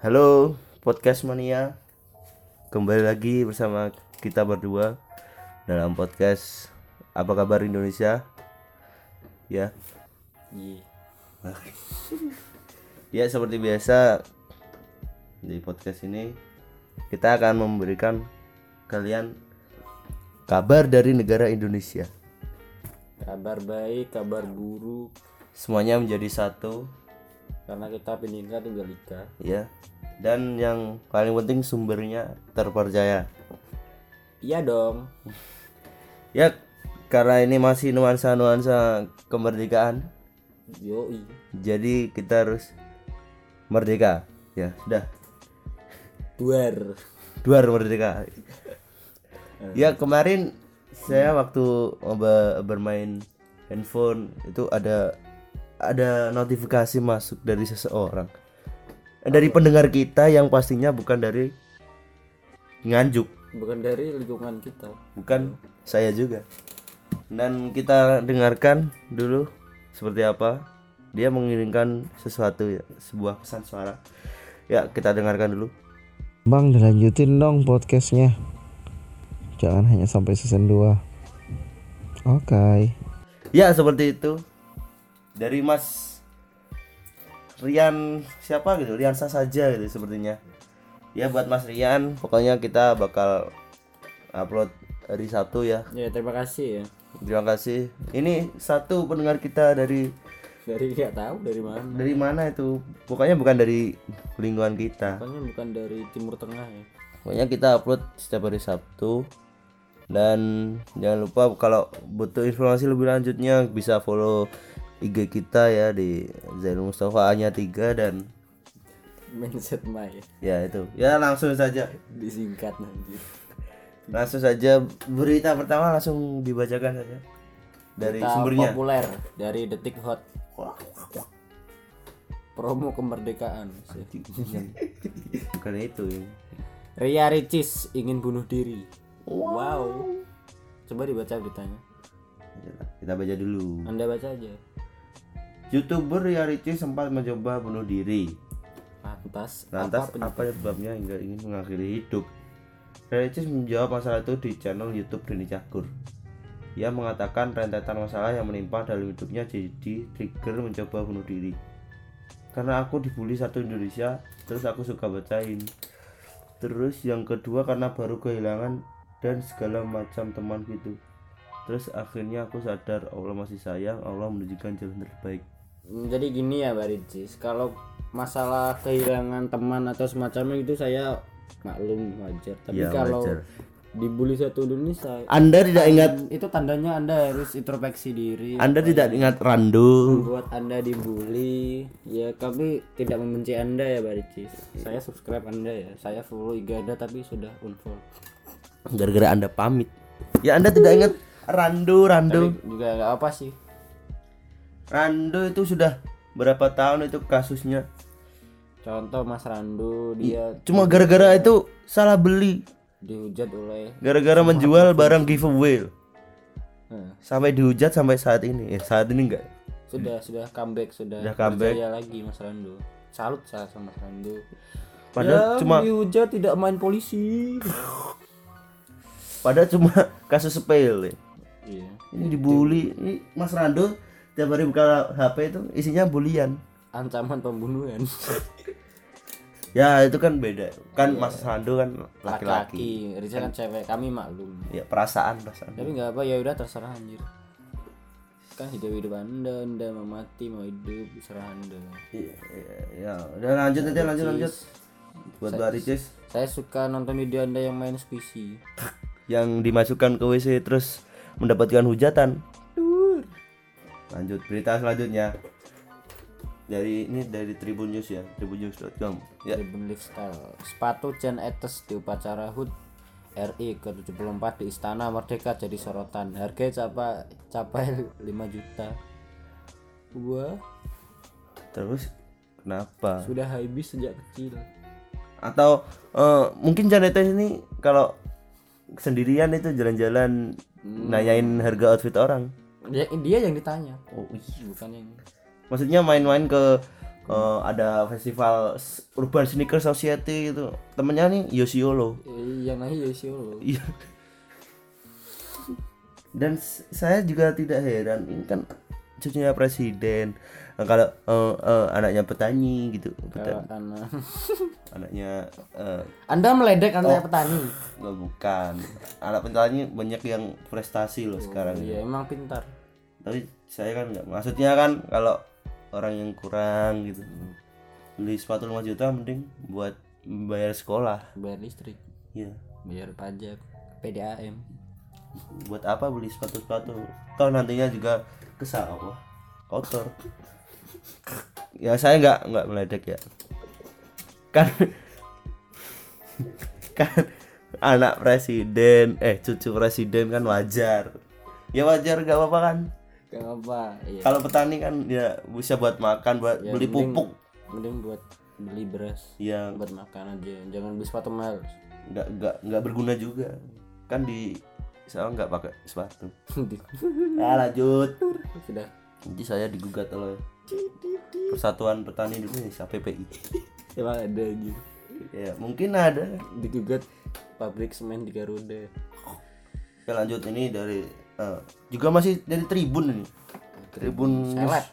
Halo podcast mania. Kembali lagi bersama kita berdua Dalam podcast Apa kabar Indonesia? Ya. Iya. Ya seperti biasa Di podcast ini Kita akan memberikan Kalian Kabar dari negara Indonesia. Kabar baik, kabar buruk. Semuanya menjadi satu karena kita peningkat tinggal liga. Ya Dan yang paling penting sumbernya terpercaya Iya dong. Ya karena ini masih nuansa-nuansa kemerdekaan Yoi. Jadi kita harus merdeka Ya sudah Duar. Duar merdeka Ya kemarin saya waktu be- bermain handphone itu ada ada notifikasi masuk dari seseorang. Dari pendengar kita yang pastinya bukan dari Nganjuk. Bukan dari lingkungan kita. bukan saya juga. Dan kita dengarkan dulu seperti apa. Dia mengirimkan sesuatu ya sebuah pesan suara. Ya kita dengarkan dulu. Bang dilanjutin dong podcastnya. Jangan hanya sampai season 2 Oke. Ya seperti itu dari Mas Rian siapa gitu? Rian Sah saja gitu sepertinya. Ya buat Mas Rian pokoknya kita bakal upload hari Sabtu ya. Ya terima kasih ya. terima kasih. Ini satu pendengar kita dari Dari nggak tahu dari mana. dari mana itu? Pokoknya bukan dari lingkungan kita. Pokoknya bukan dari Timur Tengah ya. pokoknya kita upload setiap hari Sabtu. Dan jangan lupa kalau butuh informasi lebih lanjutnya bisa follow IG kita ya di Zainul Mustafa hanya 3 dan Mindset Mai. ya itu ya langsung saja Disingkat nanti. langsung saja berita pertama langsung dibacakan saja dari Berita sumbernya populer dari Detik Hot. Promo kemerdekaan. bukan itu ya. Ria Ricis ingin bunuh diri. Wow. Coba dibaca beritanya. kita baca dulu Anda baca aja. Youtuber Ria Ricis sempat mencoba bunuh diri Lantas, Lantas apa apa sebabnya hingga ingin mengakhiri hidup? Relicis menjawab masalah itu di channel YouTube Deni Cagur. Ia mengatakan rentetan masalah yang menimpa dalam hidupnya jadi trigger mencoba bunuh diri. Karena aku dibully satu Indonesia, terus aku suka bacain. Terus yang kedua karena baru kehilangan dan segala macam teman gitu. Terus akhirnya aku sadar Allah masih sayang, Allah menunjukkan jalan terbaik. Hmm, Jadi gini ya Mbak Ricis, kalau masalah kehilangan teman atau semacamnya itu saya maklum wajar. Tapi Ya, kalau wajar. dibully satu Indonesia, Anda tidak ingat itu tandanya Anda harus introspeksi diri. Anda tidak ingat Rando Buat Anda dibully, ya kami tidak membenci Anda ya Mbak Ricis. Saya subscribe Anda ya, saya follow IG Anda tapi sudah unfollow. gara-gara anda pamit ya anda tidak ingat Rando Tapi juga apa sih. Rando itu sudah berapa tahun itu kasusnya? Contoh Mas Randu dia cuma gara-gara itu salah beli. Dihujat oleh gara-gara menjual barang giveaway. Nah, sampai dihujat sampai saat ini. Eh saat ini enggak? Sudah sudah comeback sudah Sudah comeback. lagi Mas Randu. Salut saya sama Mas Randu. Padahal ya, cuma dihujat tidak main polisi. Padahal cuma kasus sepele. Iya. Ini dibully. Ini Mas Rando tiap hari buka HP itu isinya bulian. Ancaman pembunuhan. Ya itu kan beda. Kan Mas Rando kan laki-laki. Riza kan cewek kami maklum. Ya perasaan perasaan. Tapi nggak apa ya udah terserah anjir. Kan hidup hidup anda anda mau mati mau hidup terserah anda. Iya, iya, ya udah lanjut aja lanjut lanjut. Buat Mbak Ricis. saya suka nonton video anda yang main squishy. Yang dimasukkan ke WC terus mendapatkan hujatan lanjut berita selanjutnya. Dari ini dari Tribun News ya tribunnews.com ya. Tribun Lifestyle sepatu Jan Etes di upacara HUT RI ke-74 di Istana Merdeka jadi sorotan. Harganya capai capai 5 juta. Wah terus kenapa? sudah habis sejak kecil. Atau eh, mungkin Janetes ini kalau sendirian itu jalan-jalan nanyain harga outfit orang dia, dia yang ditanya. Oh iya. bukan yang maksudnya main-main ke eh, ada festival Urban Sneaker Society itu. Temennya nih Yosiolo Eh, yang nanya ya sih lo. Iya. Dan saya juga tidak heran. Ini kan cucunya presiden. Nah, kalau eh, eh, anaknya petani gitu, petani, anak. Anaknya eh, anda meledek Oh. anak petani? Nggak bukan. Anak petani banyak yang prestasi loh sekarang. iya emang pintar Tapi saya kan nggak maksudnya kan kalau orang yang kurang gitu beli sepatu 5 juta mending buat bayar sekolah. bayar listrik. Iya. bayar pajak PDAM buat apa beli sepatu-sepatu? Toh nantinya juga ke sawah kotor. Ya saya nggak nggak meledek ya. Kan kan anak presiden eh cucu presiden kan wajar. Ya wajar gak apa-apa kan gak apa? Iya. Kalau petani kan ya bisa buat makan buat Ya, beli mending- pupuk. mending buat beli beras yang buat makan aja. Jangan beli sepatu mahal. Nggak nggak nggak berguna juga. Kan di saya nggak pakai sepatu. Nah lanjut. Sudah. Nanti saya digugat oleh Persatuan Petani Indonesia PPI. emang ada aja. Ya mungkin ada. digugat pabrik semen di Garuda. Oke lanjut. Ini dari eh, juga masih dari Tribun ini. Tribun seleb.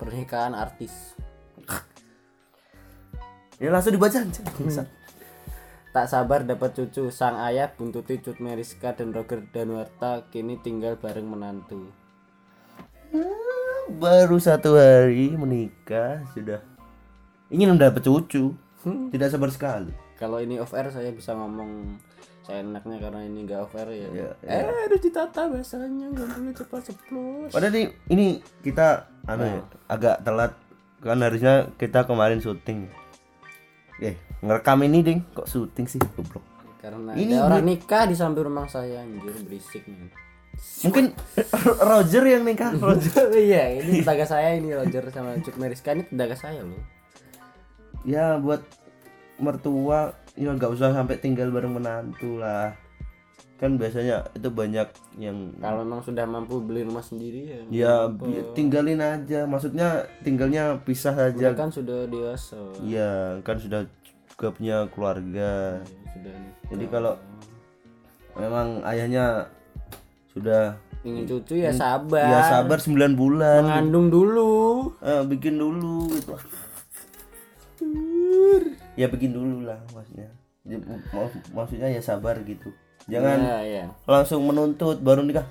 Pernikahan artis. Ya langsung dibaca tak sabar dapat cucu sang ayah buntuti Cut Meriska dan Roger Danuarta kini tinggal bareng menantu. Baru satu hari menikah sudah. Ingin mendapat cucu. Tidak sabar sekali. kalau ini off air saya bisa ngomong saya enaknya karena ini nggak off air ya, Ya, eh harus ditata bahasanya nggak boleh cepat ceplos Padahal ini, ini kita anu ya, agak telat. Kan harusnya kita kemarin syuting. Eh, ngerekam ini ding. Kok syuting sih goblok. karena Ini ada orang nikah di samping rumah saya anjir berisik nih Mungkin Roger yang nikah, Roger. iya ini tetangga saya ini Roger sama Cut Meriska ini tetangga saya loh. Ya buat mertua ya nggak usah sampai tinggal bareng menantu lah. Kan biasanya itu banyak yang kalau memang sudah mampu beli rumah sendiri ya ya tinggalin aja. Maksudnya tinggalnya pisah dia aja. kan sudah dewasa. Iya kan sudah juga punya keluarga sudah nikah. jadi kalau memang ayahnya sudah ingin cucu ya sabar. ya sabar 9 bulan. Mengandung dulu. Eh, bikin dulu gitu ya bikin dulu lah maksudnya. Ya, mak- maksudnya ya sabar gitu. Jangan ya ya. langsung menuntut baru nikah.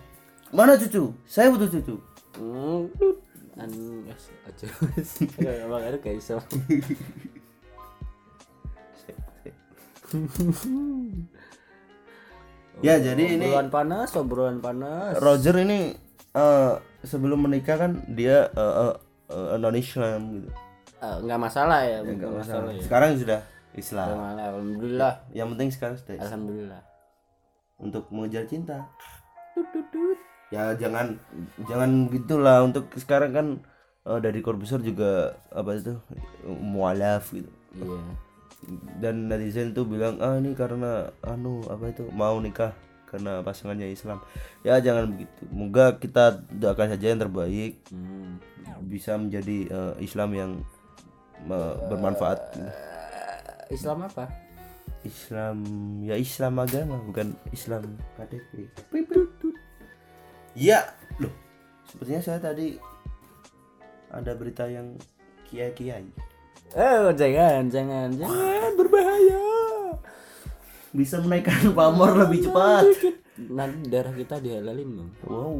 Mana cucu? Saya butuh cucu. Hmm, anu es aja ya emang ada kayak ya jadi ini obrolan panas obrolan panas. Roger ini eh, sebelum menikah kan dia eh, eh, non Islam gitu Eh, nggak masalah ya Nggak bukan masalah. masalah ya. Sekarang sudah Islam. Alhamdulillah, alhamdulillah. Yang penting sekarang sudah Islam. alhamdulillah. Untuk mengejar cinta. Ya jangan jangan gitulah untuk sekarang kan eh, dari korbuser juga apa itu mualaf gitu. Iya. Dan netizen tuh bilang ah ini karena anu apa itu mau nikah karena pasangannya Islam. Ya jangan begitu. Moga kita doakan saja yang terbaik. Hmm. bisa menjadi eh, Islam yang bermanfaat. Eh, Islam apa? Islam ya Islam agama bukan Islam KTP ya loh sepertinya saya tadi ada berita yang kiai kiai oh jangan jangan jangan. Berbahaya. Bisa menaikkan pamor lebih cepat. Nanti darah kita dihalalin dong wow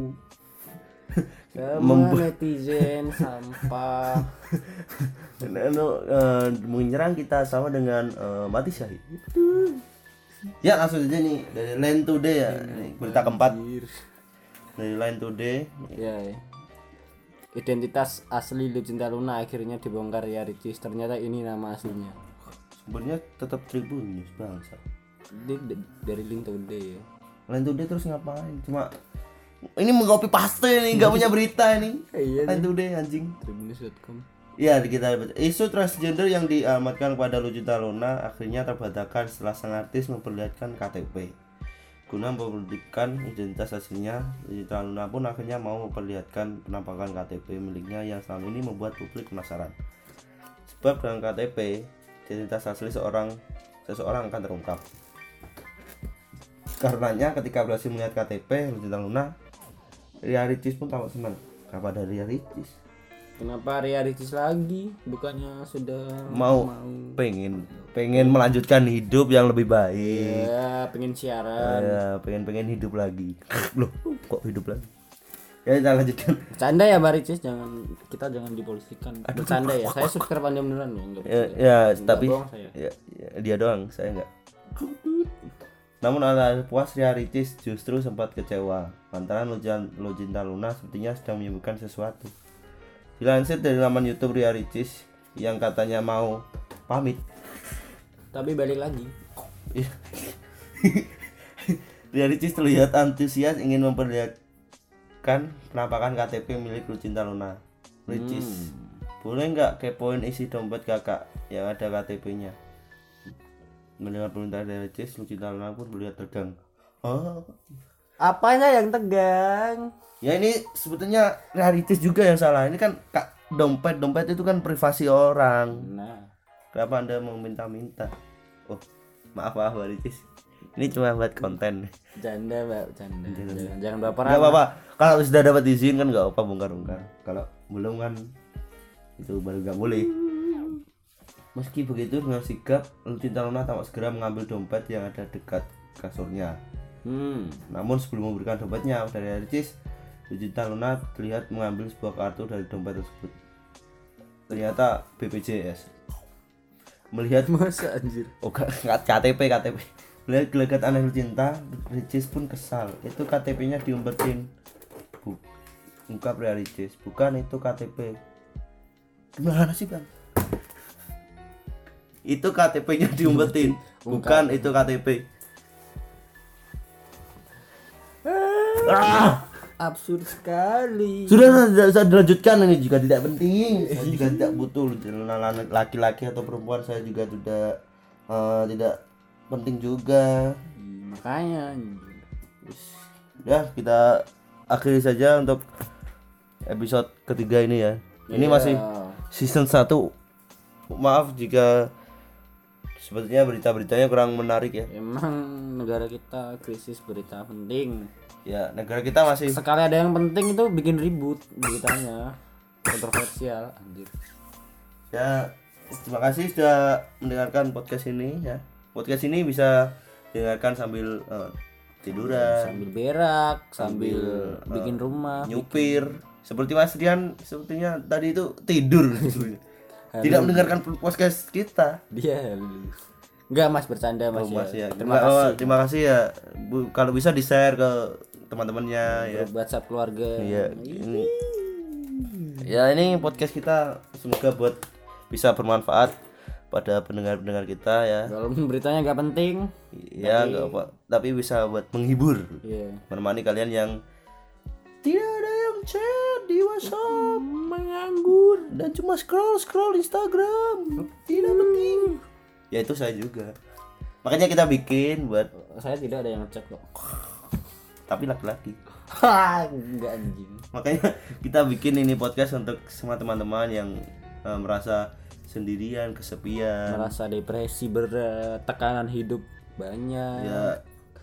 Semua netizen? Sampah. Anu, eh, menyerang kita sama dengan eh, mati syahid. Ya langsung aja nih. Dari Line Today ya. Ini berita keempat. dari Line Today. Ya, ya. identitas asli Lucinta Luna akhirnya dibongkar ya Ricis. Ternyata ini nama aslinya. Sebenarnya tetap Tribun News bangsa Dia dari link today ya. Line Today terus ngapain? Cuma ini mengcopy paste nih nggak punya berita ini iya Line Today anjing tribunnews.com Ya, di kita. Isu transgender yang dialamatkan kepada Lucinta Luna akhirnya terbantahkan setelah sang artis memperlihatkan KTP. Guna membuktikan identitas aslinya, Lucinta Luna pun akhirnya mau memperlihatkan penampakan KTP miliknya yang selama ini membuat publik penasaran. sebab dengan KTP identitas asli seorang seseorang akan terungkap karenanya ketika berhasil melihat KTP Lucinta Luna Ria Ricis pun tampak senang kenapa ada Ria Ricis Kenapa Ria Ricis lagi? Bukannya sudah mau pengen pengen melanjutkan hidup yang lebih baik Ya, pengen siaran. ya pengen pengen hidup lagi loh kok hidup lagi ya kita lanjutkan Bercanda ya Mbak Ricis, jangan kita jangan dipolisikan. Bercanda ya. Saya subscribe Anda beneran ya, ya, ya tapi bohong saya. ya, ya, dia doang saya enggak namun ala puas Ria Ricis justru sempat kecewa lantaran Lujan Lucinta Luna sepertinya sedang menyebutkan sesuatu dilansir dari laman YouTube Ria Ricis yang katanya mau pamit Tapi balik lagi. Ria Ricis terlihat antusias ingin memperlihatkan penampakan KTP milik Lucinta Luna. Ricis, boleh nggak kepoin isi dompet kakak yang ada KTP-nya? Mendengar perintah dari Ricis, Lucinta Luna pun terlihat tegang. Oh, Apanya yang tegang? ya ini sebetulnya Ria Ricis juga yang salah. Ini kan kak dompet dompet itu kan privasi orang. Nah, Kenapa anda mau minta-minta? Oh, maaf maaf Mbak Ricis. Ini cuma buat konten. canda Mbak, canda. Jangan, jangan baperan. Gak apa-apa. Kalau sudah dapat izin kan nggak apa bongkar-bongkar. Kalau belum kan itu baru nggak boleh. Meski begitu dengan sigap, Lucinta Luna tampak segera mengambil dompet yang ada dekat kasurnya. Hmm. Namun sebelum memberikan dompetnya dari Ricis, Lucinta Luna terlihat mengambil sebuah kartu dari dompet tersebut. Ternyata BPJS. Melihat Masa anjir. Oh, KTP KTP. Melihat gelagat aneh cinta, Ricis pun kesal. Itu KTP-nya diumpetin. Bu, ungkap Ricis. Bukan itu KTP. Gimana sih bang? Itu KTP-nya diumpetin. Bukan itu KTP. Ah, Absurd sekali. sudah tidak usah dilanjutkan ini juga tidak penting. Saya juga tidak butuh laki-laki atau perempuan. Saya juga tidak eh, tidak penting juga. Makanya ya kita akhiri saja untuk episode ketiga ini ya ini Iya. masih season 1 maaf jika sepertinya berita-beritanya kurang menarik ya Emang negara kita krisis berita penting. ya negara kita masih Sekali ada yang penting itu bikin ribut beritanya. Kontroversial anjir. ya terima kasih sudah mendengarkan podcast ini ya podcast ini bisa dengarkan sambil eh, tiduran Sambil berak, sambil, bikin rumah. nyupir seperti Mas Rian sepertinya tadi itu tidur tidak mendengarkan podcast kita Dia Enggak Mas bercanda Mas, Oh, Mas ya. Terima Enggak, kasih. oh, terima kasih ya. Bu, kalau bisa di-share ke teman-temannya ya. WhatsApp keluarga. Iya, ini. Ya, ini podcast kita semoga buat bisa bermanfaat pada pendengar-pendengar kita ya. Walaupun beritanya nggak penting. Ya, enggak apa, tapi bisa buat menghibur. Iya. Menemani kalian yang tidak ada yang chat di WhatsApp Menganggur. dan cuma scroll-scroll Instagram. Tidak penting. Ya itu saya juga. Makanya kita bikin buat Saya tidak ada yang ngecek kok. tapi laki-laki. Enggak anjing. makanya kita bikin ini podcast untuk semua teman-teman yang eh, merasa sendirian kesepian Merasa depresi berat, tekanan hidup banyak. ya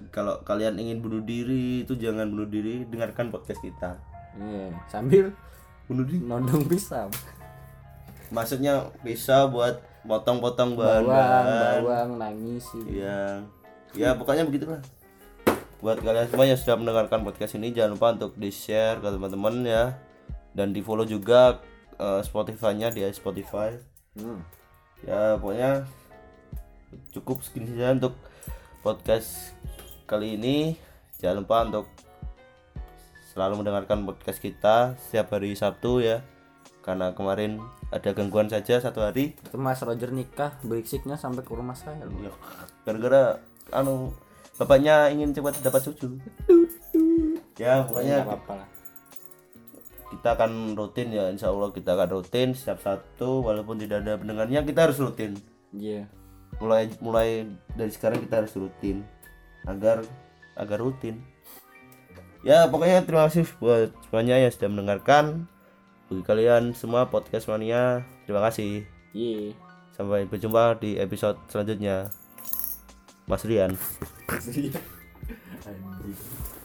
kalau kalian ingin bunuh diri itu jangan bunuh diri dengarkan podcast kita Iya, sambil bunuh diri nondong pisang. maksudnya bisa buat potong-potong bahan Bawang, bawang nangis gitu. ya ya pokoknya begitulah. Buat kalian semua yang sudah mendengarkan podcast ini jangan lupa untuk di share ke teman-teman ya. Dan di follow juga eh, Spotify-nya di Spotify. Hmm. ya pokoknya cukup segini saja untuk podcast kali ini. Jangan lupa untuk selalu mendengarkan podcast kita setiap hari Sabtu ya karena kemarin ada gangguan saja satu hari Itu Mas Roger nikah, beriksiknya sampai ke rumah saya. loh. Ya, gara-gara anu bapaknya ingin cepat dapat cucu ya Pokoknya nggak apa-apa lah. kita akan rutin ya insya Allah kita akan rutin setiap satu walaupun tidak ada pendengarnya kita harus rutin Iya. mulai mulai dari sekarang kita harus rutin agar agar rutin ya pokoknya terima kasih buat semuanya yang sudah mendengarkan. Bagi kalian semua podcast mania terima kasih. Yeah. sampai berjumpa di episode selanjutnya. Mas Rian.